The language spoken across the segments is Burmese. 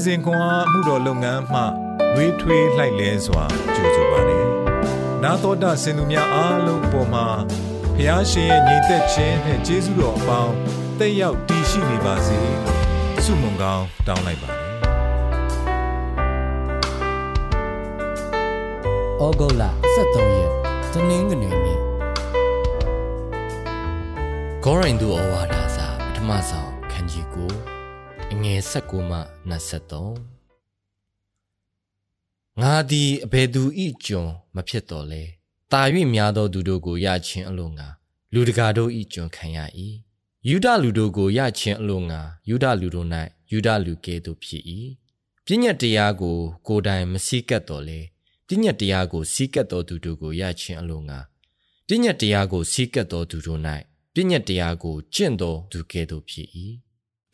နေ့စဉ်ခွန်အားမှုတော်လုပ်ငန်းမှလွေးထွေးလှိုက်လဲစွာကြိုဆိုပါရစေ။နာတော်တာစင်သူများအားလုံးအပေါ်မှာဖျားရှင်ရဲ့ညီသက်ခြင်းနဲ့ကျေးဇူးတော်အပေါင်းတက်ရောက်တည်ရှိနေပါစေလို့ဆုမွန်ကောင်းတောင်းလိုက်ပါတယ်။ဩဂုတ်လ23ရက်တနင်္ဂနွေနေ့ဂေါရိုင်သူဩဝါဒစာပထမဆုံးခန်းကြီးကို အငယ်16မှ23ငါသည်အဘယ်သူဤကျွန်မဖြစ်တော်လဲတာ၍များသောသူတို့ကိုရခြင်းအလို့ငါလူတကာတို့ဤကျွန်ခံရ၏ယူဒလူတို့ကိုရခြင်းအလို့ငါယူဒလူတို့၌ယူဒလူကဲ့သို့ဖြစ်၏ပြည့်ညတ်တရားကို ကိုယ်တိုင်မစည်းကပ်တော်လဲပြည့်ညတ်တရားကိုစည်းကပ်တော်သူတို့ကိုရခြင်းအလို့ငါပြည့်ညတ်တရားကိုစည်းကပ်တော်သူတို့၌ပြည့်ညတ်တရားကိုကျင့်တော်သူကဲ့သို့ဖြစ်၏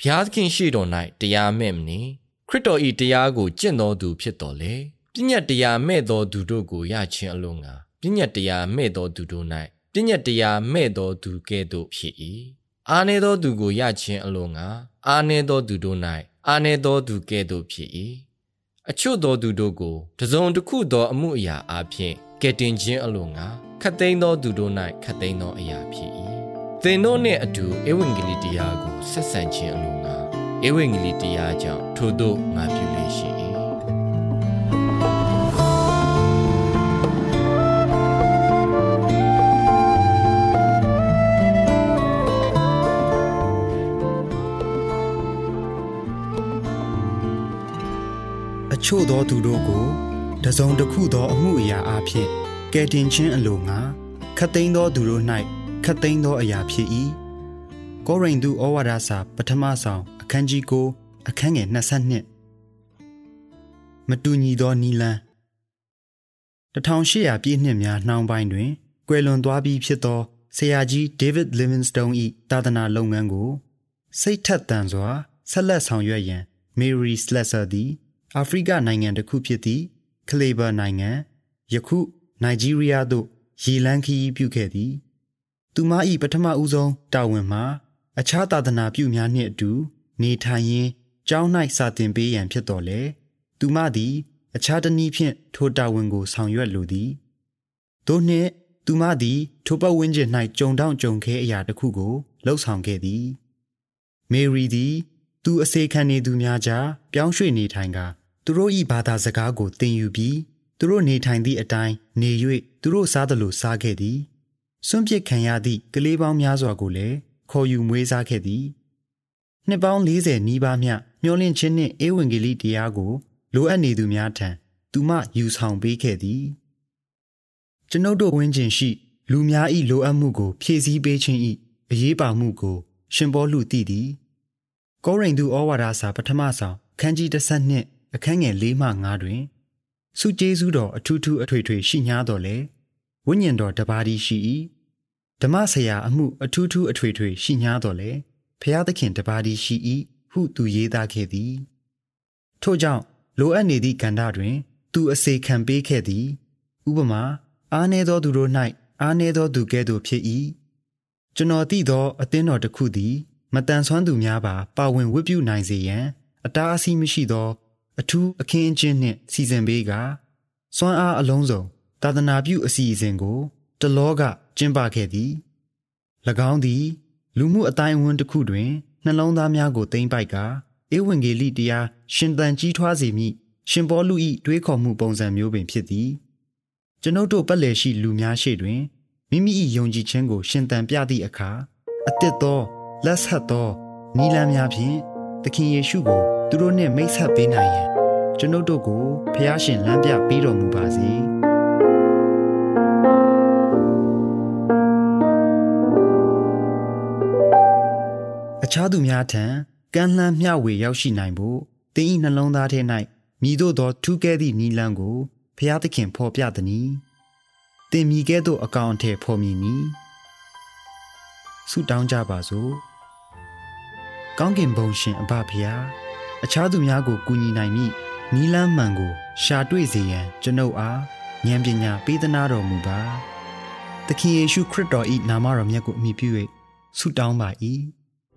ဘုရားသခင်ရှိတော်၌တရားမဲ့မနေခရစ်တော်၏တရားကိုကျင့်တော်သူဖြစ်တော်လေပြည့်ညတ်တရားမဲ့တော်သူတို့ကိုရခြင်းအလို့ငါပြည့်ညတ်တရားမဲ့တော်သူတို့၌ပြည့်ညတ်တရားမဲ့တော်သူကဲ့သို့ဖြစ်၏အာနေသောသူကိုရခြင်းအလို့ငါအာနေသောသူတို့၌အာနေသောသူကဲ့သို့ဖြစ်၏အချို့သောသူတို့ကိုတစုံတစ်ခုသောအမှုအရာအဖြစ်ကဲ့တင်ခြင်းအလို့ငါခတ်သိမ်းသောသူတို့၌ခတ်သိမ်းသောအရာဖြစ်၏ သင်တို့နှင့်အတူဧဝံဂေလိတရားကိုဆက်ဆံခြင်းအလို့ငါဧဝံဂေလိတရားကြောင့်ထို့သို့ငါပြုလေရှိ၏အချို့သောသူတို့ကိုတစုံတစ်ခုသောအမှုအရာအဖြစ်ကယ်တင်ခြင်းအလိုငါခတ်သိမ်းသောသူတို့၌ ခတ်သိမ်းသောအရာဖြစ်၏ကောရိန္သုဩဝါဒစာပထမဆောင်အခန်းကြီး9အခန်းငယ်22မတူညီသောနီလန်း1800ပြည့်နှစ်များနှောင်းပိုင်းတွင်ကွယ်လွန်သွားပြီးဖြစ်သောဆရာကြီးဒေးဗစ်လီဗင်စတုန်း၏တာသနာလုပ်ငန်းကို စိတ်ထက်သန်စွာဆက်လက်ဆောင်ရွက်ရန်မေရီစလက်ဆာသည်အာဖရိကနိုင်ငံတစ်ခုဖြစ်သည့်ကလေဘာနိုင်ငံယခုနိုင်ဂျီးရီးယားသို့ရေလန်းခီးပြုခဲ့သည် သူမ၏ပထမဦးဆုံးတာဝန်မှာအခြားသာသနာပြုများနှင့်အတူ နေထိုင်ရင်းကျောင်း၌စာသင်ပေးရန်ဖြစ်တော်လေသူမသည် အခြားတနည်းဖြင့်ထိုတာဝန်ကိုဆောင်ရွက်လိုသည်သို့နှင့်သူမသည်ထိုပတ်ဝန်းကျင်၌ကြုံတောင့်ကြုံခဲအရာတစ်ခုကိုလှုပ်ဆောင်ခဲ့သည်မေရီသည် သူအစေခံနေသူများကြားပြောင်းရွှေ့နေထိုင်ကာသူတို့၏ဘာသာစကားကိုသင်ယူပြီးသူတို့နေထိုင်သည့်အတိုင်းနေ၍သူတို့စားသလိုစားခဲ့သည် စွန့်ပစ်ခံရသည့်ကလေးပေါင်းများစွာကိုလည်းခေါ်ယူမွေးစားခဲ့သည်နှစ်ပေါင်း40နီးပါးမျှမျောလင့်ခြင်းနှင့်ဧဝံဂေလိတရားကို လိုအပ်နေသူများထံသူမယူဆောင်ပေးခဲ့သည်ကျွန်ုပ်တို့ဝင်းကျင်ရှိ လူများ၏လိုအပ်မှုကို ဖြည့်ဆည်းပေးခြင်း၏အရေးပါမှုကို ရှင်ဘောလူသိသည်ကောရိန္သုဩဝါဒစာပထမဆောင်ခန်းကြီး32အခန်းငယ်၄မှ5တွင်စုကျေးဇူးတော်အထူးထူးအထွေထွေရှိ냐တော်လေ ဝိညာဉ်တော်တပါးဒီရှိ၏ဓမ္မဆရာအမှုအထူးထူးအထွေထွေရှိ냐တော်လေဖျားသခင်တပါးဒီရှိ၏ဟုသူရေးသားခဲ့သည်ထို့ကြောင့်လိုအပ်နေသည့်ကန္တာတွင် သူအစေခံပေးခဲ့သည် ဥပမာအားနည်းသောသူတို့၌အားနည်းသောသူကဲ့သို့ဖြစ်၏ကျွန်တော်သိသောအသင်းတော်တစ်ခုသည် မတန်ဆွမ်းသူများပါ ပါဝင်ဝတ်ပြုနိုင်စေရန်အတားအဆီးမရှိသော အထူးအခင်းအကျင်းနှင့်စီစဉ်ပေးကစွမ်းအားအလုံးစုံ သာသနာပြုအစီအစဉ်ကိုတလောကကျင်းပခဲ့သည်၎င်းသည် လူမှုအတိုင်းအဝန်တစ်ခုတွင်နှလုံးသားများကိုသိမ့်ပိုက်ကဧဝံဂေလိတရားရှင်သန်ကြီးထွားစေမိရှင်ပေါလု၏တွေးခေါ်မှုပုံစံမျိုးပင်ဖြစ်သည် ကျွန်ုပ်တို့ပတ်လည်ရှိလူများရှေ့တွင်မိမိ၏ယုံကြည်ခြင်းကို ရှင်သန်ပြသည့်အခါအတစ်သောလက်ဆက်သောနီလန်းများဖြင့်သခင်ယေရှုကို သူတို့နှင့်မိတ်ဆက်ပေးနိုင်ရန်ကျွန်ုပ်တို့ကိုဖះရှင်လမ်းပြပေးတော်မူပါစေ အခြားသူများထံကမ်းလှမ်းမျှဝေရောက်ရှိနိုင်ဖို့တင်းဤနှလုံးသားထဲ၌မြည်တို့သောထူးကဲသည့်နီလန်းကိုဖះသခင်ဖော်ပြသည်။တင်မြည်ကဲ့သို့အကောင်အထည်ဖော်မည်နီ။ဆုတောင်းကြပါစို့။ကောင်းကင်ဘုံရှင်အဘဖះအခြားသူများကိုကူညီနိုင်မိနီလန်းမှန်ကို ရှာတွေ့စေရန်ကျွန်ုပ်အားဉာဏ်ပညာပေးသနာတော်မူပါ။သခင်ယေရှုခရစ်တော်၏နာမတော်မြတ်ကိုအမိပြု၍ဆုတောင်းပါ၏။